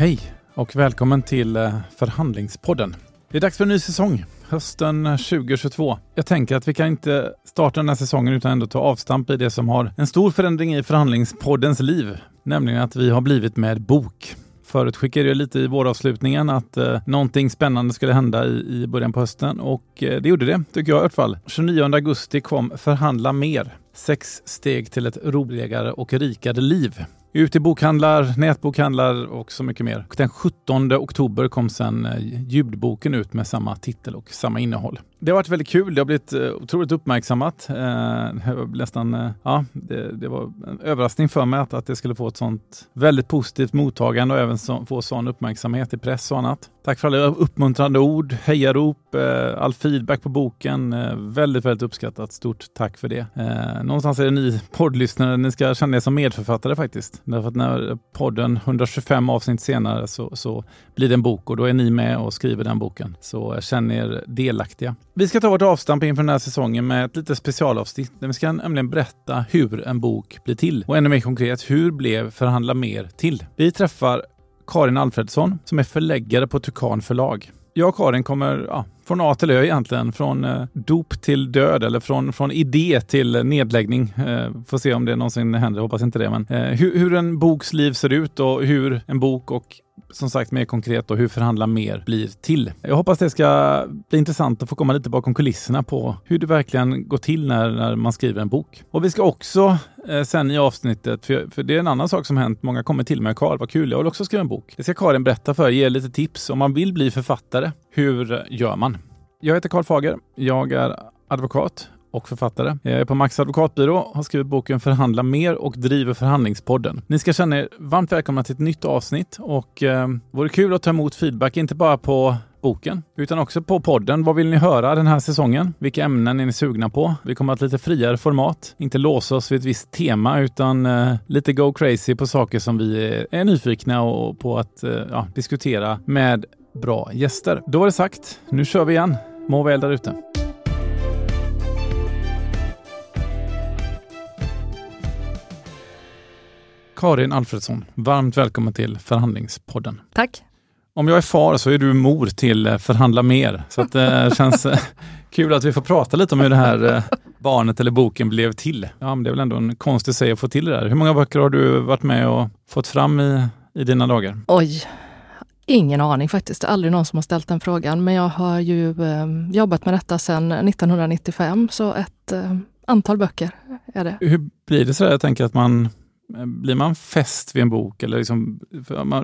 Hej och välkommen till eh, Förhandlingspodden. Det är dags för en ny säsong, hösten 2022. Jag tänker att vi kan inte starta den här säsongen utan ändå ta avstamp i det som har en stor förändring i Förhandlingspoddens liv, nämligen att vi har blivit med bok. Förut skickade jag lite i våravslutningen att eh, någonting spännande skulle hända i, i början på hösten och eh, det gjorde det, tycker jag i alla fall. 29 augusti kom Förhandla mer. Sex steg till ett roligare och rikare liv. Ut i bokhandlar, nätbokhandlar och så mycket mer. Den 17 oktober kom sedan eh, ljudboken ut med samma titel och samma innehåll. Det har varit väldigt kul. Det har blivit eh, otroligt uppmärksammat. Eh, det var nästan, eh, ja, det, det, var en överraskning för mig att, att det skulle få ett sånt väldigt positivt mottagande och även så, få sån uppmärksamhet i press och annat. Tack för alla uppmuntrande ord, hejarop, all feedback på boken. Väldigt, väldigt uppskattat. Stort tack för det. Någonstans är det ni poddlyssnare, ni ska känna er som medförfattare faktiskt. Därför att när podden 125 avsnitt senare så, så blir det en bok och då är ni med och skriver den boken. Så känn er delaktiga. Vi ska ta vårt avstamp inför den här säsongen med ett litet specialavsnitt där vi ska nämligen berätta hur en bok blir till. Och ännu mer konkret, hur blev Förhandla mer till? Vi träffar Karin Alfredsson som är förläggare på Tukan förlag. Jag och Karin kommer ja, från A till Ö egentligen. Från eh, dop till död eller från, från idé till nedläggning. Eh, får se om det någonsin händer, hoppas inte det. Men eh, hur, hur en boks liv ser ut och hur en bok och som sagt mer konkret och hur Förhandla mer blir till. Jag hoppas det ska bli intressant att få komma lite bakom kulisserna på hur det verkligen går till när, när man skriver en bok. Och vi ska också eh, sen i avsnittet, för, för, det är en annan sak som hänt, många kommer till mig, Karl, vad kul, jag vill också skriva en bok. Det ska Karin berätta för, ge lite tips om man vill bli författare. Hur gör man? Jag heter Karl Fager. Jag är advokat och författare. Jag är på Max advokatbyrå, har skrivit boken Förhandla mer och driver Förhandlingspodden. Ni ska känna er varmt välkomna till ett nytt avsnitt och eh, vore kul att ta emot feedback, inte bara på boken, utan också på podden. Vad vill ni höra den här säsongen? Vilka ämnen är ni sugna på? Vi kommer att ha ett lite friare format, inte låsa oss vid ett visst tema, utan eh, lite go crazy på saker som vi är, är nyfikna och på att eh, ja, diskutera med bra gäster. Då är det sagt. Nu kör vi igen. Må väl där ute. Karin Alfredsson, varmt välkommen till Förhandlingspodden. Tack. Om jag är far så är du mor till eh, Förhandla mer. Så det eh, känns eh, kul att vi får prata lite om hur det här barnet eller boken blev till. Ja, men det är väl ändå en konstig säg att få till det där. Hur många böcker har du varit med och fått fram i, i dina dagar? Oj, Ingen aning faktiskt. Det är aldrig någon som har ställt den frågan. Men jag har ju eh, jobbat med detta sedan 1995, så ett eh, antal böcker är det. Hur blir det så? Jag tänker att man blir man fäst vid en bok? Eller liksom,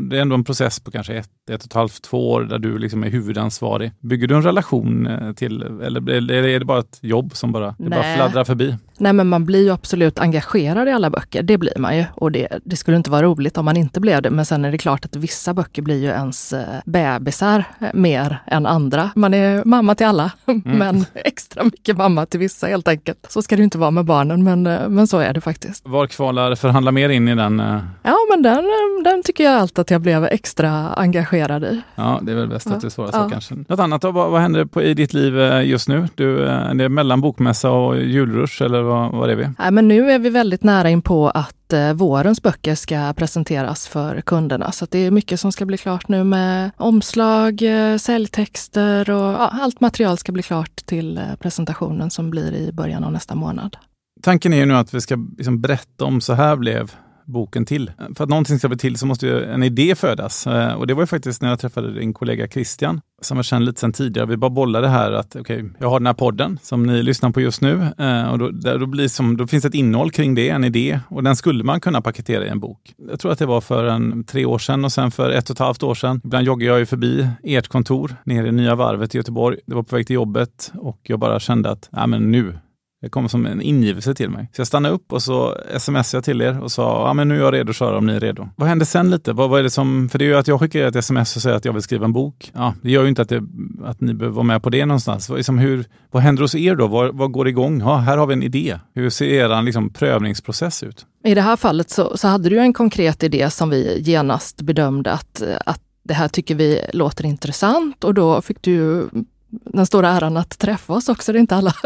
det är ändå en process på kanske ett, ett och ett halvt, två år där du liksom är huvudansvarig. Bygger du en relation eh, till, eller är det bara ett jobb som bara, det bara fladdrar förbi? Nej, men man blir ju absolut engagerad i alla böcker. Det blir man ju. Och det, det, skulle inte vara roligt om man inte blev det. Men sen är det klart att vissa böcker blir ju ens eh, bebisar eh, mer än andra. Man är mamma till alla, mm. men extra mycket mamma till vissa helt enkelt. Så ska det inte vara med barnen, men, men så är det faktiskt. Var kvalar Förhandla mer in i den? Ja, men den, den tycker jag alltid att jag blev extra engagerad i. Ja, det är väl bäst att det svarar så ja. kanske. Något annat då? Vad, vad händer på, i ditt liv just nu? Du, är det mellan bokmässa och julrush eller vad, vad är vi? Nej, men nu är vi väldigt nära in på att eh, vårens böcker ska presenteras för kunderna. Så det är mycket som ska bli klart nu med omslag, eh, säljtexter och ja, allt material ska bli klart till eh, presentationen som blir i början av nästa månad. Tanken är ju nu att vi ska liksom berätta om så här blev boken till. För att någonting ska bli till så måste ju en idé födas. Eh, och det var ju faktiskt när jag träffade din kollega Christian, som jag känner lite sedan tidigare. Vi bara bollade här att okej, okay, jag har den här podden som ni lyssnar på just nu. Eh, och då, där, då, blir som, då finns ett innehåll kring det, en idé. Och den skulle man kunna paketera i en bok. Jag tror att det var för en, tre år sedan och sen för ett och ett halvt år sedan. Ibland joggar jag ju förbi ert kontor nere i Nya Varvet i Göteborg. Det var på väg till jobbet och jag bara kände att nej, men nu, det kom som en ingivelse till mig. Så jag stannade upp och så smsade jag till er och sa, ja men nu är jag redo att köra om ni är redo. Vad hände sen lite? Vad, vad är det som, för det är ju att jag skickar ett sms och säger att jag vill skriva en bok. Ja, det gör ju inte att, det, att ni behöver vara med på det någonstans. Liksom hur, vad händer hos er då? Vad, vad går igång? Ja, här har vi en idé. Hur ser er liksom, prövningsprocess ut? I det här fallet så, så hade du en konkret idé som vi genast bedömde att, att det här tycker vi låter intressant och då fick du den stora äran att träffa oss också. Det är inte alla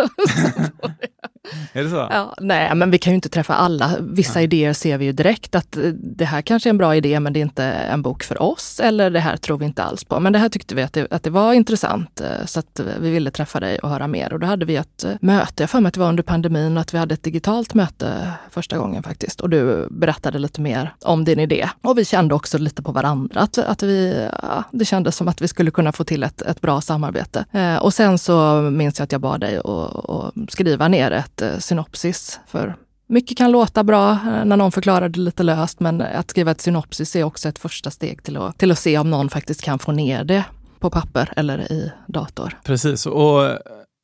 Är det så? Ja, nej, men vi kan ju inte träffa alla. Vissa nej. idéer ser vi ju direkt att eh, det här kanske är en bra idé men det är inte en bok för oss eller det här tror vi inte alls på. Men det här tyckte vi att det, att det var intressant eh, så att vi ville träffa dig och höra mer. Och då hade vi ett eh, möte, jag för mig att det var under pandemin och att vi hade ett digitalt möte första gången faktiskt. Och du berättade lite mer om din idé. Och vi kände också lite på varandra att, att vi, ja, det kändes som att vi skulle kunna få till ett, ett bra samarbete. Eh, och sen så minns jag att jag bad dig att skriva ner ett synopsis för mycket kan låta bra eh, när någon förklarar det lite löst, men att skriva ett synopsis är också ett första steg till att, till att se om någon faktiskt kan få ner det på papper eller i dator. Precis, och eh,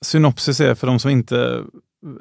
synopsis är för de som inte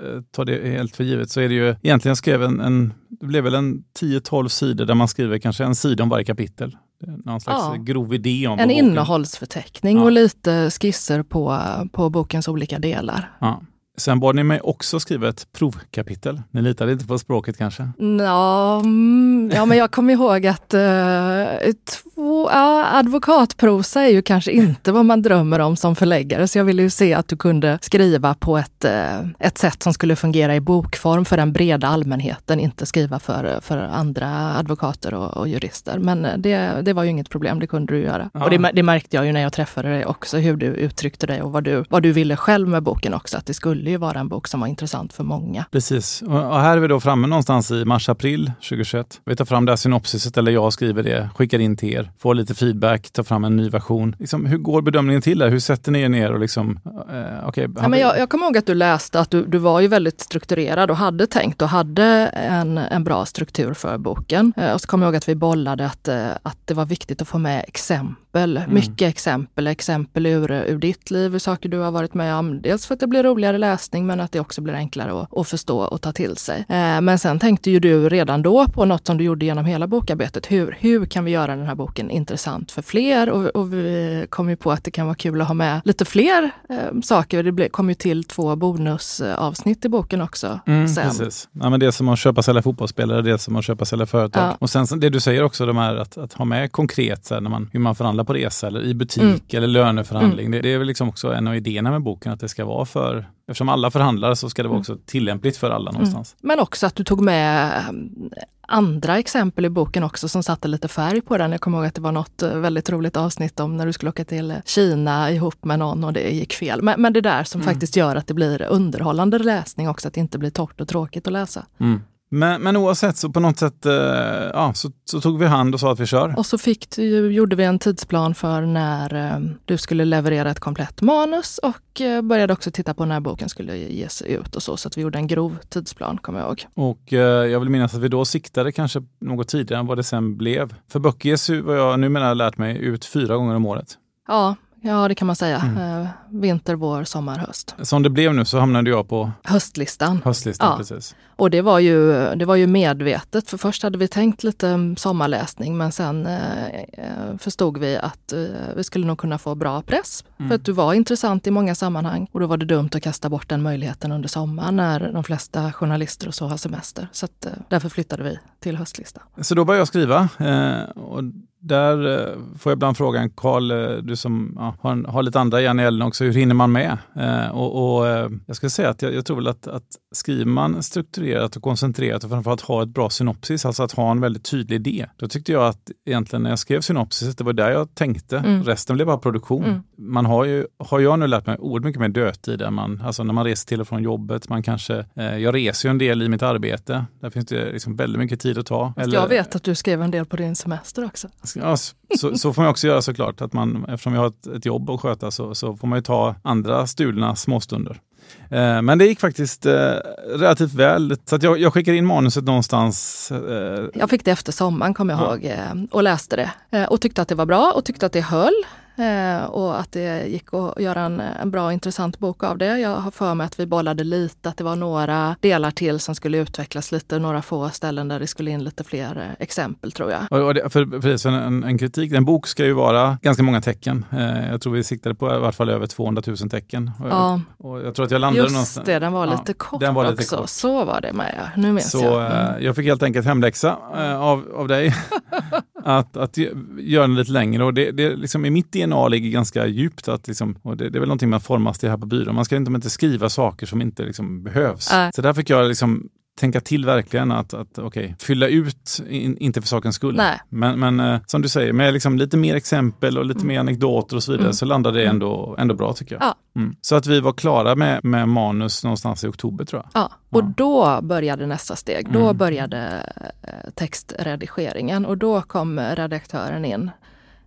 eh, tar det helt för givet så är det ju egentligen skrev en, en det blev väl en 10-12 sidor där man skriver kanske en sida om varje kapitel. Någon slags ja. grov idé om En innehållsförteckning ja. och lite skisser på, på bokens olika delar. Ja. Sen bad ni mig också skriva ett provkapitel. Ni litade inte på språket kanske? Ja, mm, ja men jag kommer ihåg att uh, två, ja, advokatprosa är ju kanske inte vad man drömmer om som förläggare. Så jag ville ju se att du kunde skriva på ett, uh, ett sätt som skulle fungera i bokform för den breda allmänheten, inte skriva för, för andra advokater och, och jurister. Men det, det var ju inget problem, det kunde du göra. Ja. Och det, det märkte jag ju när jag träffade dig också, hur du uttryckte dig och vad du, vad du ville själv med boken också, att det skulle skulle ju vara en bok som var intressant för många. Precis, och här är vi då framme någonstans i mars-april 2021. Vi tar fram det här synopsiset, eller jag skriver det, skickar in till er, får lite feedback, tar fram en ny version. Liksom, hur går bedömningen till där? Hur sätter ni er ner och liksom, eh, okay, ja, men jag, jag kommer ihåg att du läste att du, du var ju väldigt strukturerad och hade tänkt och hade en, en bra struktur för boken. Eh, och så kommer jag ihåg att vi bollade att, eh, att det var viktigt att få med exempel, mm. mycket exempel, exempel ur, ur ditt liv, ur saker du har varit med om. Dels för att det blir roligare läsning men att det också blir enklare att, att förstå och ta till sig. Eh, men sen tänkte ju du redan då på något som du gjorde genom hela bokarbetet. Hur, hur kan vi göra den här boken intressant för fler? Och, och vi kom ju på att det kan vara kul att ha med lite fler eh, saker. Det ble, kom ju till två bonusavsnitt i boken också. Mm, sen. Precis. Ja, men det är som att köpa sälja fotbollsspelare, det är som att köpa sälja företag. Ja. Och sen det du säger också, de här, att, att ha med konkret så här, när man, hur man förhandlar på resa eller i butik mm. eller löneförhandling. Mm. Det, det, är väl liksom också en av idéerna med boken, att det ska vara för Eftersom alla förhandlar så ska det vara mm. också tillämpligt för alla någonstans. Mm. Men också att du tog med eh, andra exempel i boken också som satte lite färg på den. Jag kommer ihåg att det var något eh, väldigt roligt avsnitt om när du skulle åka till Kina ihop med någon och det gick fel. Men, men det där som mm. faktiskt gör att det blir underhållande läsning också, att det inte blir torrt och tråkigt att läsa. Mm. Men, men oavsett så på något sätt eh, ja, så, så, tog vi hand och sa att vi kör. Och så fick gjorde vi en tidsplan för när eh, du skulle leverera ett komplett manus och eh, började också titta på när boken skulle ges ut och så. Så att vi gjorde en grov tidsplan, kommer jag ihåg. Och jag vill minnas att vi då siktade kanske något tidigare än vad det sen blev. För böcker ges ju, vad jag numera lärt mig, ut fyra gånger om året. Ja, Ja, det kan man säga. Mm. Eh, vinter, vår, sommar, höst. Som det blev nu så hamnade jag på höstlistan. Höstlistan, ja. precis. Och det var, ju, det var ju medvetet, för först hade vi tänkt lite sommarläsning men sen eh, eh, förstod vi att eh, vi skulle nog kunna få bra press. Mm. För att du var intressant i många sammanhang och då var det dumt att kasta bort den möjligheten under sommaren när de flesta journalister och så har semester. Så att, eh, därför flyttade vi till höstlistan. Så då började jag skriva eh, och där eh, får jag ibland frågan, Karl, eh, du som ja, har, har, lite andra järn i elden också, hur hinner man med? Eh, och, och eh, jag skulle säga att jag, jag tror väl att, att skriver man strukturerat och koncentrerat och framförallt ha ett bra synopsis, alltså att ha en väldigt tydlig idé. Då tyckte jag att egentligen när jag skrev synopsis, det var där jag tänkte. Mm. Resten blev bara produktion. Mm. Man har ju, har jag nu lärt mig oerhört mycket mer dödtid än man, alltså när man reser till och från jobbet, man kanske, eh, jag reser ju en del i mitt arbete. Där finns det liksom väldigt mycket tid att ta. Eller, jag vet att du skrev en del på din semester också. Ja, så, så får man också göra såklart, att man, eftersom jag har ett, ett jobb att sköta så, så får man ju ta andra stulna småstunder. Eh, men det gick faktiskt eh, relativt väl. Så jag, jag skickade in manuset någonstans. Eh, jag fick det efter sommaren, kommer jag ja. ihåg, eh, och läste det. Eh, och tyckte att det var bra och tyckte att det höll. Eh, och att det gick att göra en, en bra intressant bok av det. Jag har för mig att vi bollade lite, att det var några delar till som skulle utvecklas lite, några få ställen där det skulle in lite fler eh, exempel tror jag. Och det, för, precis, en, en, kritik, en bok ska ju vara ganska många tecken. Eh, jag tror vi siktade på i alla fall över 200 000 tecken. Och, ja. och jag tror att jag landade Just någonstans. det, den var lite kort den var lite också. Kort. Så var det med, ja. nu minns Så jag. Mm. jag fick helt enkelt hemläxa av, av dig. att, att göra den lite längre. Och det, det liksom, I mitt DNA ligger ganska djupt, att liksom, och det, det är väl någonting man formas till här på byrån. Man ska inte, inte skriva saker som inte liksom, behövs. Äh. Så där fick jag liksom tänka till verkligen att, att okay, fylla ut, in, inte för sakens skull. Nej. Men, men eh, som du säger, med liksom lite mer exempel och lite mm. mer anekdoter och så vidare mm. så landade det mm. ändå, ändå bra tycker jag. Ja. Mm. Så att vi var klara med, med manus någonstans i oktober tror jag. Ja, och ja. då började nästa steg. Då mm. började eh, textredigeringen och då kom redaktören in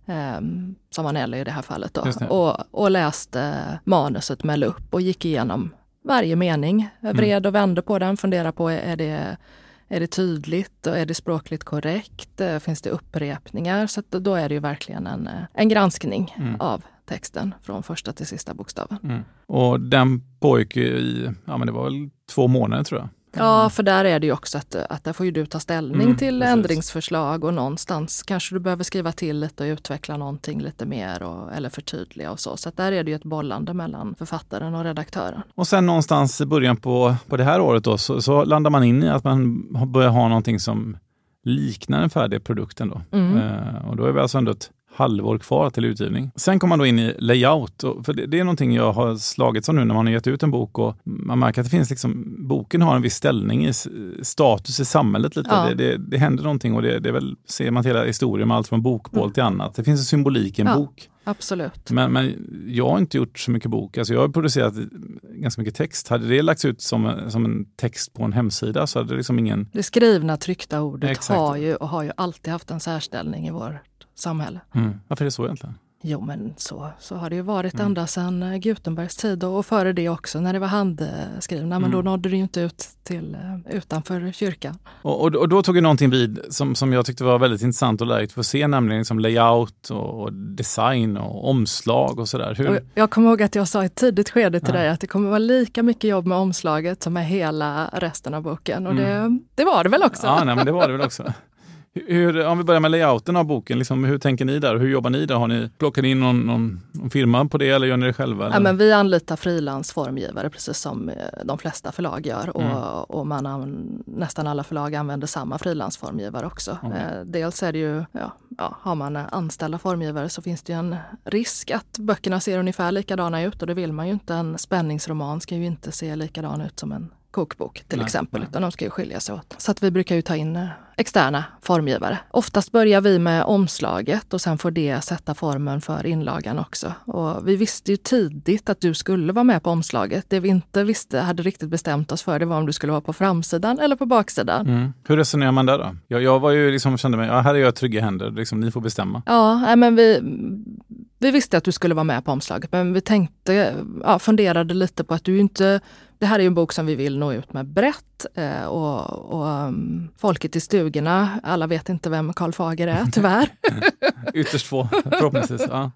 Um, Nelly i det här fallet då, och, och läste manuset med lupp och gick igenom varje mening. Jag vred mm. och vände på den, funderade på är det, är det tydligt och är det språkligt korrekt? Eh, finns det upprepningar? Så då är det ju verkligen en, eh, en granskning mm. av texten från första till sista bokstaven. Mm. Och den pågick i, ja men det var väl två månader tror jag. Ja, för där är det ju också att, att där får ju du ta ställning mm, till precis. ändringsförslag och någonstans kanske du behöver skriva till lite och utveckla någonting lite mer och, eller förtydliga och så. Så där är det ju ett bollande mellan författaren och redaktören. Och sen någonstans i början på, på det här året då så, så landar man in i att man börjar ha någonting som liknar den färdiga produkten. Då. Mm. Eh, och då är vi alltså ändå ett halvår kvar till utgivning. Sen kommer man då in i layout. För det, det är någonting jag har slagits om nu när man har gett ut en bok och man märker att det finns liksom, boken har en viss ställning i status i samhället. lite. Ja. Det, det, det, händer någonting och det, det är väl, ser man till hela historien med allt från bokbål mm. till annat. Det finns en symbolik i en ja. bok. Absolut. Men, men jag har inte gjort så mycket bok. Alltså jag har producerat ganska mycket text. Hade det lagts ut som, som en text på en hemsida så hade det liksom ingen... Det skrivna tryckta ordet har ju och har ju alltid haft en särställning i vår samhälle. Mm. Varför är det så egentligen? Jo men så, så har det ju varit mm. ända sedan eh, Gutenbergs tid och, före det också när det var handskrivna. Mm. Men då nådde det ju inte ut till eh, utanför kyrkan. Och, och, och, då tog ju någonting vid som, som jag tyckte var väldigt intressant och lärorikt för att se, nämligen liksom layout och design och omslag och sådär. Hur... Jag kommer ihåg att jag sa i ett tidigt skede till ja. dig att det kommer vara lika mycket jobb med omslaget som med hela resten av boken. Och mm. det, det var det väl också? Ja, nej, men det var det väl också. Hur, om vi börjar med layouten av boken, liksom, hur tänker ni där? Hur jobbar ni där? Har ni plockat in någon, någon, någon firma på det eller gör ni det själva? Eller? Ja, men vi anlitar frilansformgivare precis som eh, de flesta förlag gör och, mm. och man, nästan alla förlag använder samma frilansformgivare också. Mm. dels är det ju, ja, ja, har man anställda formgivare så finns det ju en risk att böckerna ser ungefär likadana ut och det vill man ju inte. En spänningsroman ska ju inte se likadan ut som en kokbok till nej, exempel, nej. utan de ska ju skilja sig åt. Så att vi brukar ju ta in eh, externa formgivare. Oftast börjar vi med omslaget och sen får det sätta formen för inlagan också. Och vi visste ju tidigt att du skulle vara med på omslaget. Det vi inte visste, hade riktigt bestämt oss för, det var om du skulle vara på framsidan eller på baksidan. Mm. Hur resonerar man där då? Jag, jag var ju liksom, kände mig, ja, här är jag trygga händer, liksom, ni får bestämma. Ja, men vi, vi visste att du skulle vara med på omslaget, men vi tänkte, ja, funderade lite på att du inte det här är ju en bok som vi vill nå ut med brett eh, och, och um, folket i stugorna, alla vet inte vem Karl Fager är tyvärr. Ytterst få förhoppningsvis. Ja.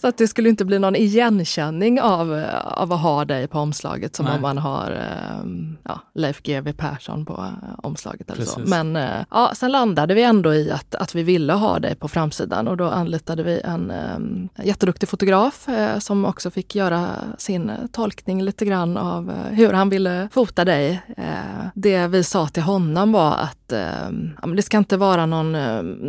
Så att det skulle inte bli någon igenkänning av, av att ha dig på omslaget som Nej. om man har ehm, ja, Leif GW Persson på eh, omslaget. Eller så. Men eh, ja, sen landade vi ändå i att, att vi ville ha dig på framsidan och då anlitade vi en um, jätteduktig fotograf eh, som också fick göra sin tolkning lite grann av eh, hur han ville fota dig. Eh, det vi sa till honom var att eh, det ska inte vara någon,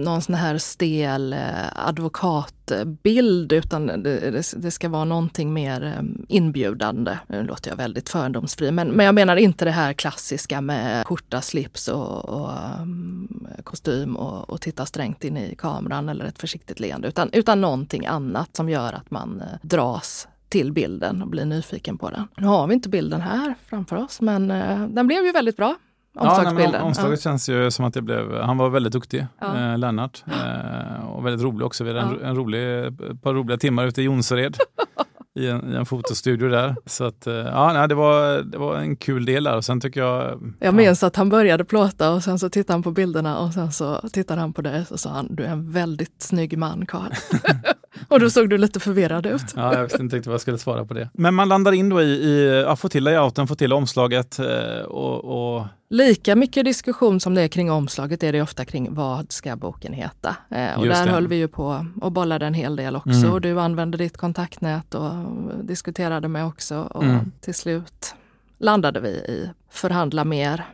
någon sån här stel advokat bild utan det, det, ska vara någonting mer eh, inbjudande. Nu låter jag väldigt fördomsfri men, men jag menar inte det här klassiska med skjorta, slips och, och eh, kostym och, och, titta strängt in i kameran eller ett försiktigt leende utan, utan någonting annat som gör att man eh, dras till bilden och blir nyfiken på den. Nu har vi inte bilden här framför oss men den blev ju väldigt bra. Omslagsbilden. Ja, omslaget ja. känns ju som att det blev, han var väldigt duktig, ja. eh, Lennart. Eh, och väldigt rolig också. Vi hade en, en rolig, ett par roliga timmar ute i Jonsered. I en, i en fotostudio där. Så att, eh, ja, nej, det, var, det var en kul del där. Och sen tycker jag... Jag minns att han började plåta och sen så tittade han på bilderna och sen så tittade han på dig och sa han, du är en väldigt snygg man Karl. och då såg du lite förvirrad ut. ja, jag visste inte riktigt vad jag skulle svara på det. Men man landar in då i, i att få till layouten, få till omslaget eh, och, och Lika mycket diskussion som det är kring omslaget är det ofta kring vad ska boken heta? Eh, och där det. höll vi ju på och bollade en hel del också. Mm. Och du använde ditt kontaktnät och diskuterade med också. Och mm. till slut landade vi i förhandla mer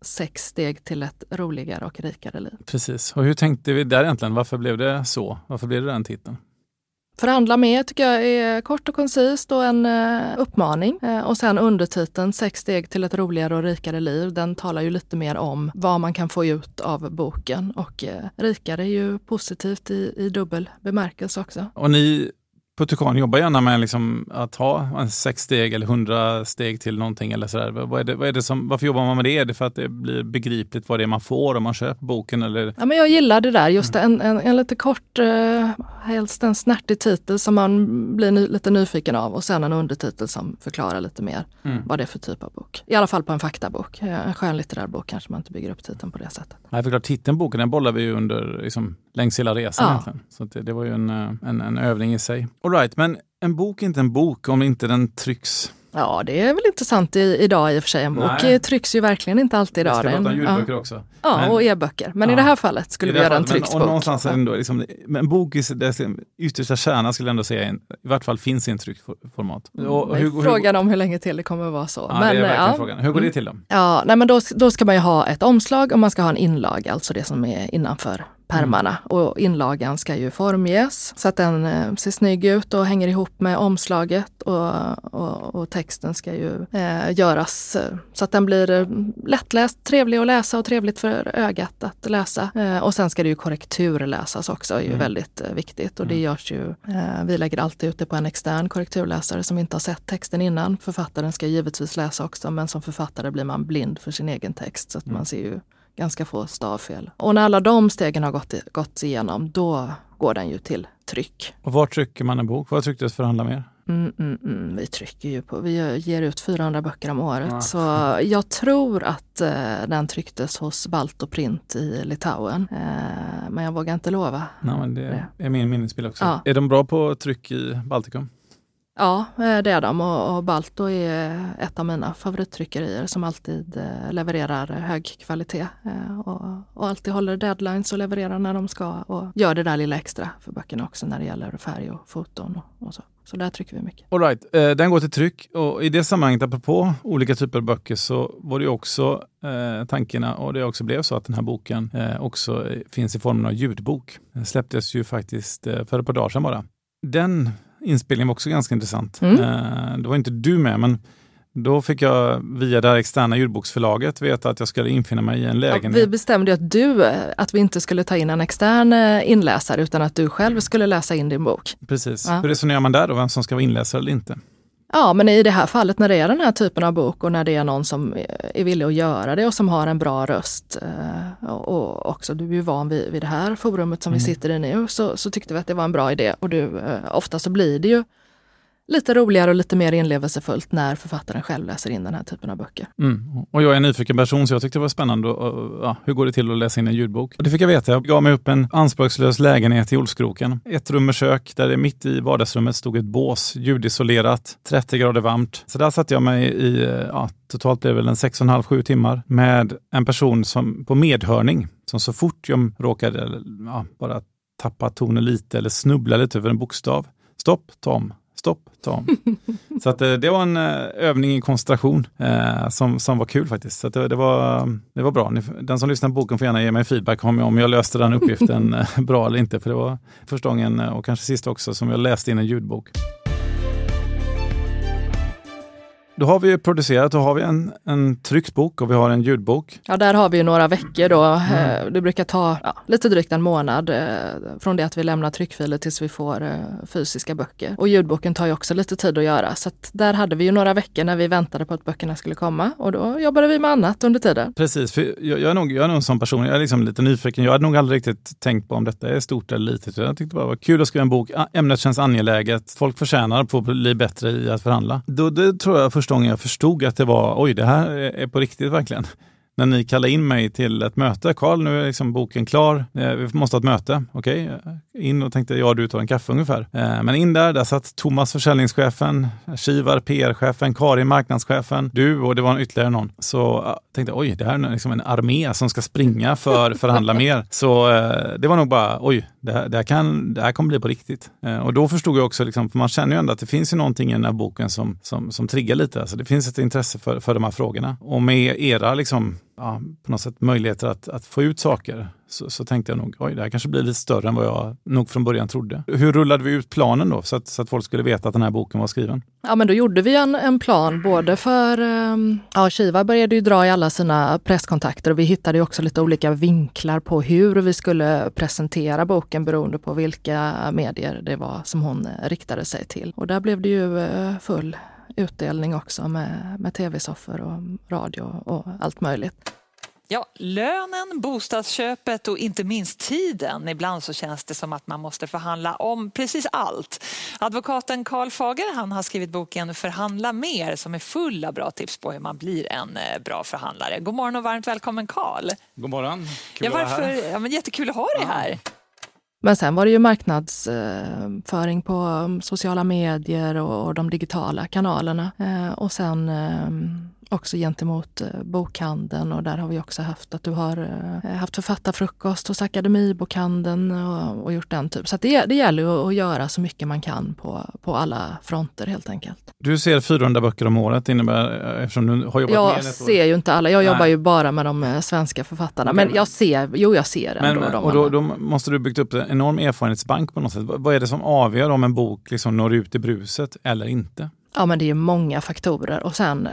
sex steg till ett roligare och rikare liv. Precis. Och hur tänkte vi där egentligen? Varför blev det så? Varför blev det den titeln? Förhandla med tycker jag är kort och koncist och en eh, uppmaning. Eh, och sen undertiteln Sex steg till ett roligare och rikare liv. Den talar ju lite mer om vad man kan få ut av boken. Och eh, rikare är ju positivt i, i dubbel bemärkelse också. Och ni på Tukan jobbar gärna med liksom att ha en sex steg eller hundra steg till någonting eller sådär. Vad är det, vad är det som, varför jobbar man med det? Är det för att det blir begripligt vad det är man får om man köper boken? Eller? Ja, men jag gillar det där, just mm. en, en, en lite kort, eh, helst en snärtig titel som man blir ny, lite nyfiken av och sen en undertitel som förklarar lite mer mm. vad det är för typ av bok. I alla fall på en faktabok. En skönlitterär bok kanske man inte bygger upp titeln på det sättet. Nej, för klart, titeln boken den bollar vi ju under liksom, längs hela resan. Ja. Så det, det, var ju en, eh, en, en övning i sig. Alright, men en bok är inte en bok om inte den trycks Ja, det är väl intressant i, idag i och för sig. En bok Nej. trycks ju verkligen inte alltid idag. Vi ska prata om ljudböcker ja. också. Ja, men, och e-böcker. Men ja. i det här fallet skulle vi göra en trycksbok. Och någonstans ändå, liksom, en bok dess yttersta kärna skulle jag ändå säga, i vart fall finns i en tryckformat. Mm, och, hur, frågan hur, om hur länge till det kommer att vara så. Ja, men, det är ja. frågan. Hur går det mm. till då? Ja, nej, men då, då ska man ju ha ett omslag och man ska ha en inlag, alltså det som är innanför pärmarna. Mm. Och inlagan ska ju formges så att den eh, ser snygg ut och hänger ihop med omslaget och, och, och texten ska ju eh, göras eh, så att den blir eh, lättläst, trevlig att läsa och trevligt för ögat att läsa. Eh, och sen ska det ju korrekturläsas också, är ju mm. väldigt viktigt och det mm. görs ju, vi lägger alltid ut det på en extern korrekturläsare som inte har sett texten innan. Författaren ska givetvis läsa också men som författare blir man blind för sin egen text så att mm. man ser ju ganska få stavfel. Och när alla de stegen har gått, gått igenom, då går den ju till tryck. Och var trycker man en bok? Vad trycktes förhandla mer? Mm, mm, mm. Vi trycker ju på, vi ger ut 400 böcker om året. Ja. Så jag tror att eh, den trycktes hos Balto Print i Litauen. Eh, men jag vågar inte lova. Nej, men det, är min minnesbild också. Ja. Är de bra på tryck i Baltikum? Ja, eh, det är de och, och Balto är ett av mina favorittryckerier som alltid eh, levererar hög kvalitet eh, och, och, alltid håller deadlines och levererar när de ska och gör det där lilla extra för böckerna också när det gäller färg och foton och, och så. Så där trycker vi mycket. All right. Den går till tryck och i det sammanhanget, apropå olika typer av böcker, så var det också eh, tankarna och det också blev så att den här boken eh, också finns i formen av ljudbok. Den släpptes ju faktiskt eh, för ett par dagar sedan bara. Den inspelningen var också ganska intressant. Mm. Eh, det var inte du med, men då fick jag via det här externa ljudboksförlaget veta att jag skulle infinna mig i en lägenhet. Ja, vi bestämde att du, att vi inte skulle ta in en extern eh, inläsare utan att du själv skulle läsa in din bok. Precis. Ja. Hur resonerar man där då, vem som ska vara inläsare eller inte? Ja, men i det här fallet när det är den här typen av bok och när det är någon som är villig att göra det och som har en bra röst eh, och också du är ju van vid, vid det här forumet som mm. vi sitter i nu så, så tyckte vi att det var en bra idé och du, eh, ofta så blir det ju lite roligare och lite mer inlevelsefullt när författaren själv läser in den här typen av böcker. Mm. Och jag är en nyfiken person så jag tyckte det var spännande. Och, ja, hur går det till att läsa in en ljudbok? Och det fick jag veta. Jag gav mig upp en anspråkslös lägenhet i Olskroken. Ett rum med kök där det mitt i vardagsrummet stod ett bås, ljudisolerat, 30 grader varmt. Så där satte jag mig i, ja, totalt blev det väl en 6,5-7 timmar med en person som på medhörning. Som så fort jag råkade ja, bara tappa tonen lite eller snubbla lite över en bokstav. Stopp, Tom stopp, Tom. så att, eh, det var en eh, övning i koncentration eh, som, som var kul faktiskt. Så det, det, var, det var bra. Den som lyssnar på boken får gärna ge mig feedback om, om jag löste den uppgiften bra eller inte. För det var första gången och kanske sista också som jag läste in en ljudbok. Då har vi producerat, då har vi en, en tryckt bok och vi har en ljudbok. Ja, där har vi några veckor då. Mm. Eh, det brukar ta ja, lite drygt en månad eh, från det att vi lämnar tryckfiler tills vi får eh, fysiska böcker. Och ljudboken tar ju också lite tid att göra. Så att där hade vi ju några veckor när vi väntade på att böckerna skulle komma och då jobbade vi med annat under tiden. Precis, för jag, jag är, nog, jag är nog en sån person, jag är liksom lite nyfiken. Jag hade nog aldrig riktigt tänkt på om detta är stort eller litet. Jag tyckte bara det var kul att skriva en bok. Ämnet känns angeläget. Folk förtjänar att få bli bättre i att förhandla. Då, det tror jag första gången jag förstod att det var, oj, det här är på riktigt verkligen när ni kallade in mig till ett möte. Karl, nu är liksom boken klar. Eh, vi måste ha ett möte. Okej, okay. in och tänkte ja, du tar en kaffe ungefär. Eh, men in där, där satt Thomas försäljningschefen, Shivar PR-chefen, Karin marknadschefen, du och det var ytterligare någon. Så jag tänkte oj, det här är liksom en armé som ska springa för förhandla mer. Så eh, det var nog bara oj, det här, det här, kan, det här kommer bli på riktigt. Och då förstod jag också, liksom, för man känner ju ändå att det finns ju någonting i den här boken som, som, som triggar lite. Alltså det finns ett intresse för, för de här frågorna. Och med era liksom, ja, på något sätt möjligheter att, att få ut saker så, så, tänkte jag nog, oj, det här kanske blir lite större än vad jag nog från början trodde. Hur rullade vi ut planen då, så att, så att folk skulle veta att den här boken var skriven? Ja, men då gjorde vi en, en plan både för, ehm, ja, Kiva började ju dra i alla sina presskontakter och vi hittade också lite olika vinklar på hur vi skulle presentera boken beroende på vilka medier det var som hon eh, riktade sig till. Och där blev det ju eh, full utdelning också med, med tv-soffor och radio och allt möjligt. Ja, lönen, bostadsköpet och inte minst tiden. Ibland så känns det som att man måste förhandla om precis allt. Advokaten Karl Fager han har skrivit boken Förhandla mer som är full av bra tips på hur man blir en eh, bra förhandlare. God morgon och varmt välkommen Karl. God morgon, kul ja, varför, att vara här. Ja, men jättekul att ha dig här. Men sen var det ju marknadsföring på um, sociala medier och de digitala kanalerna. Eh, och sen ehm, också gentemot eh, bokhandeln och där har vi också haft att du har eh, haft författarfrukost hos Akademibokhandeln och, och gjort den typen. Så det, det gäller att göra så mycket man kan på, på alla fronter helt enkelt. Du ser 400 böcker om året innebär, eftersom du har jobbat Jag ser ju inte alla, jag Nej. jobbar ju bara med de eh, svenska författarna. Men jag ser, jo jag ser men, ändå. och då, då, måste du byggt upp en enorm erfarenhetsbank på något sätt. Vad är det som avgör om en bok liksom når ut i bruset eller inte? Ja men det är många faktorer och sen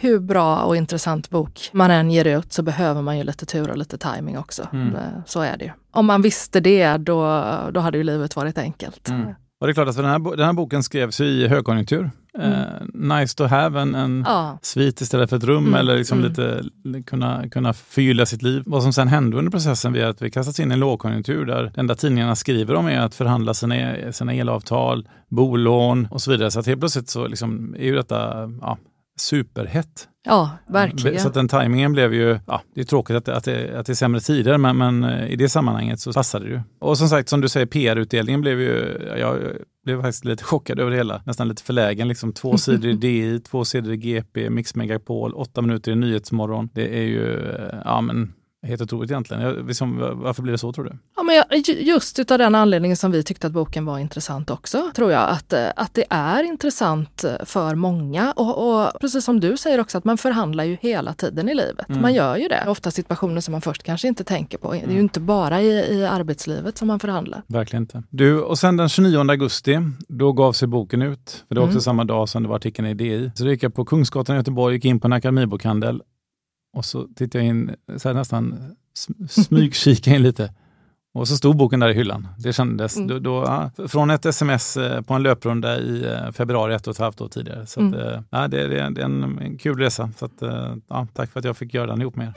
hur bra och intressant bok man än ger ut så behöver man ju lite tur och lite timing också. Mm. Eh, så är det ju. Om man visste det, då, då hade ju livet varit enkelt. Mm. Och det är klart att den här, den här boken skrevs i högkonjunktur. Mm. Uh, nice to have en, en ja. svit istället för ett rum mm. eller liksom mm. lite kunna, kunna förgylla sitt liv. Vad som sen hände under processen var att vi kastats in i en lågkonjunktur där det enda tidningarna skriver om är att förhandla sina, sina elavtal, bolån och så vidare. Så att helt plötsligt så liksom är ju detta ja, superhett. Ja, verkligen. Så den tajmingen blev ju, ja, det är tråkigt att, att, det, att det är sämre tider, men, men eh, i det sammanhanget så passade det ju. Och som sagt, som du säger, PR-utdelningen blev ju, jag blev faktiskt lite chockad över det hela. Nästan lite förlägen, liksom två sidor i DI, två sidor i GP, Mix Megapol, åtta minuter i Nyhetsmorgon. Det är ju, eh, ja men Helt otroligt egentligen. Jag, liksom, varför blir det så tror du? Ja, men just utav den anledningen som vi tyckte att boken var intressant också, tror jag. Att, eh, att det är intressant eh, för många. Och, och precis som du säger också, att man förhandlar ju hela tiden i livet. Mm. Man gör ju det. Ofta situationer som man först kanske inte tänker på. Det är ju mm. inte bara i, i arbetslivet som man förhandlar. Verkligen inte. Du, och sen den 29 augusti, då gav sig boken ut. För det var också mm. samma dag som det var artikeln i DI. Så då gick jag på Kungsgatan i Göteborg, gick in på en akademibokhandel och så tittade jag in, så här nästan smygkika in lite. Och så stod boken där i hyllan. Det kändes, mm. då, då från ett sms eh, på en löprunda i eh, februari ett och ett halvt år tidigare. Så mm. att, eh, ja, det, det, det, är en, en kul resa. Så att, ja, tack för att jag fick göra den ihop med er.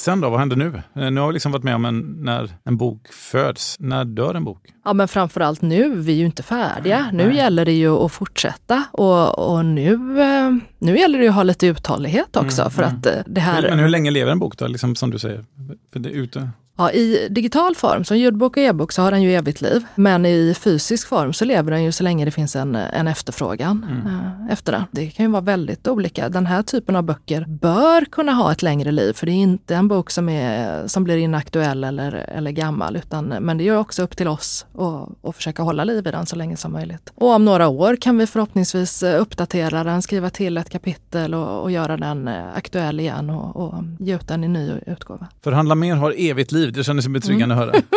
Sen då, vad händer nu? Eh, nu har vi liksom varit med om en, när en bok föds. När dör en bok? Ja men framförallt nu, vi är ju inte färdiga. Nu Nej. gäller det ju att fortsätta och, och nu, eh, nu gäller det att ha lite uthållighet också. Mm, för mm. att eh, det här... Men hur länge lever en bok då, liksom som du säger? För det ute... Ja, I digital form, som ljudbok och e-bok, så har den ju evigt liv. Men i fysisk form så lever den ju så länge det finns en, en efterfrågan mm. äh, efter den. Det kan ju vara väldigt olika. Den här typen av böcker bör kunna ha ett längre liv, för det är inte en bok som, är, som blir inaktuell eller, eller gammal. Utan, men det är också upp till oss att, att försöka hålla liv i den så länge som möjligt. Och om några år kan vi förhoppningsvis uppdatera den, skriva till ett kapitel och, och göra den eh, aktuell igen och, och ge ut den i ny utgåva. Förhandla mer har evigt liv det kändes betryggande mm. att höra.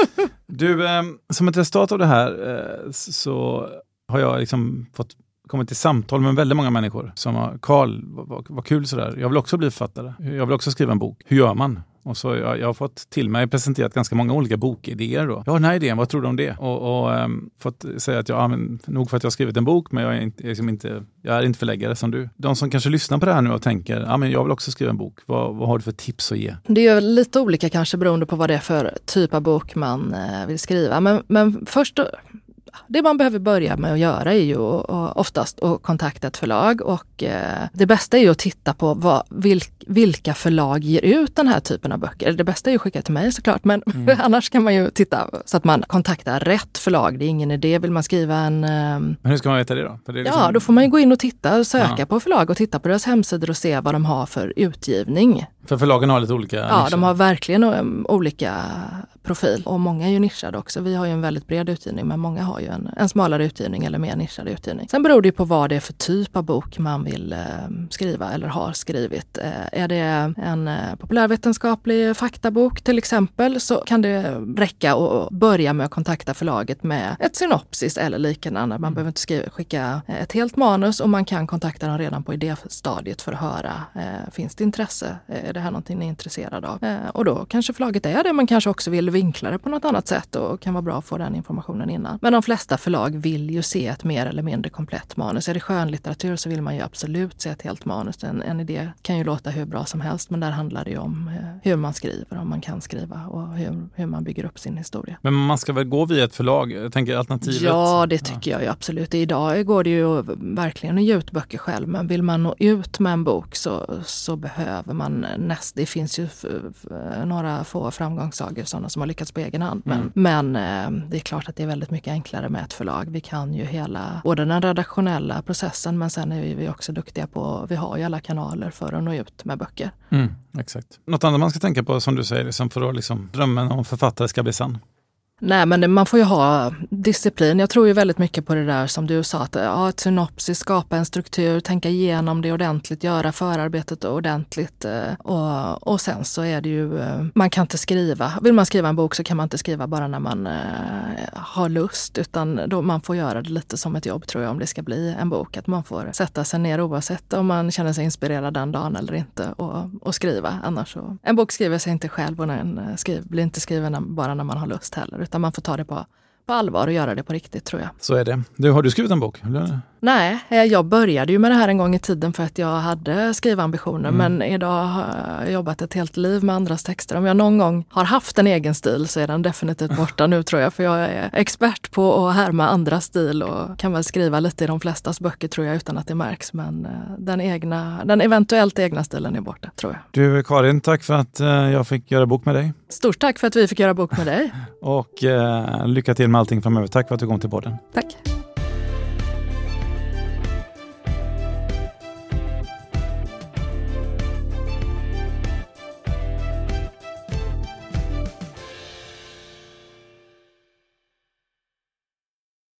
Du, eh, som ett resultat av det här eh, så har jag liksom fått kommit till samtal med väldigt många människor som har, Karl, vad, vad, vad kul sådär, jag vill också bli författare. Jag vill också skriva en bok. Hur gör man? Och så jag, jag har fått till mig presenterat ganska många olika bokidéer. Då. har den här idén, vad tror du om det? Och, och um, fått säga att jag, ja, men, nog för att jag har skrivit en bok, men jag är, inte, liksom inte, jag är inte förläggare som du. De som kanske lyssnar på det här nu och tänker, ja men jag vill också skriva en bok. Vad, vad har du för tips att ge? Det är lite olika kanske beroende på vad det är för typ av bok man eh, vill skriva. Men, men först det man behöver börja med att göra är ju oftast att kontakta ett förlag och eh, det bästa är ju att titta på vad, vilka förlag ger ut den här typen av böcker. Det bästa är ju att skicka till mig såklart, men mm. annars kan man ju titta så att man kontaktar rätt förlag. Det är ingen idé. Vill man skriva en... Men hur ska man veta det då? Det liksom... Ja, då får man ju gå in och titta och söka ja. på förlag och titta på deras hemsidor och se vad de har för utgivning. För förlagen har lite olika Ja, nischer. de har verkligen um, olika profil och många är ju nischade också. Vi har ju en väldigt bred utgivning men många har ju en, en smalare utgivning eller mer nischad utgivning. Sen beror det på vad det är för typ av bok man vill eh, skriva eller har skrivit. Eh, är det en eh, populärvetenskaplig faktabok till exempel så kan det räcka att börja med att kontakta förlaget med ett synopsis eller liknande. Man mm. behöver inte skriva, skicka ett helt manus och man kan kontakta dem redan på idéstadiet för att höra, eh, finns det intresse? Är det här någonting ni är intresserade av? Eh, och då kanske förlaget är det, man kanske också vill vinkla det på något annat sätt och kan vara bra att få den informationen innan. Men de flesta förlag vill ju se ett mer eller mindre komplett manus. Är det skönlitteratur så vill man ju absolut se ett helt manus. En, en idé kan ju låta hur bra som helst men där handlar det ju om eh, hur man skriver, om man kan skriva och hur, hur man bygger upp sin historia. Men man ska väl gå via ett förlag? Jag tänker alternativet? Ja, det tycker ja. jag ju absolut. Idag går det ju verkligen att ge ut böcker själv men vill man nå ut med en bok så, så behöver man näst, det finns ju några få framgångssagor sådana som har lyckats på egen hand. Men, mm. men eh, det är klart att det är väldigt mycket enklare med ett förlag. Vi kan ju hela, både den redaktionella processen men sen är vi också duktiga på, vi har ju alla kanaler för att nå ut med böcker. Mm, exakt. Något annat man ska tänka på som du säger, som för att liksom, drömmen om författare ska bli sann? Nej, men man får ju ha disciplin. Jag tror ju väldigt mycket på det där som du sa, att ja, ett synopsis, skapa en struktur, tänka igenom det ordentligt, göra förarbetet ordentligt. Eh, och, och sen så är det ju, eh, man kan inte skriva. Vill man skriva en bok så kan man inte skriva bara när man eh, har lust, utan då man får göra det lite som ett jobb tror jag om det ska bli en bok. Att man får sätta sig ner oavsett om man känner sig inspirerad den dagen eller inte och, och skriva. Annars så, en bok skriver sig inte själv och den eh, skriv, blir inte skriven bara när man har lust heller utan man får ta det på, på allvar och göra det på riktigt tror jag. Så är det. Du, har du skrivit en bok? Nej, eh, jag började ju med det här en gång i tiden för att jag hade skrivambitioner mm. men idag har jag jobbat ett helt liv med andras texter. Om jag någon gång har haft en egen stil så är den definitivt borta nu tror jag för jag är expert på att härma andras stil och kan väl skriva lite i de flestas böcker tror jag utan att det märks. Men eh, den, egna, den eventuellt egna stilen är borta tror jag. Du Karin, tack för att eh, jag fick göra bok med dig. Stort tack för att vi fick göra bok med dig. och eh, lycka till med allting framöver. Tack för att du kom till podden. Tack.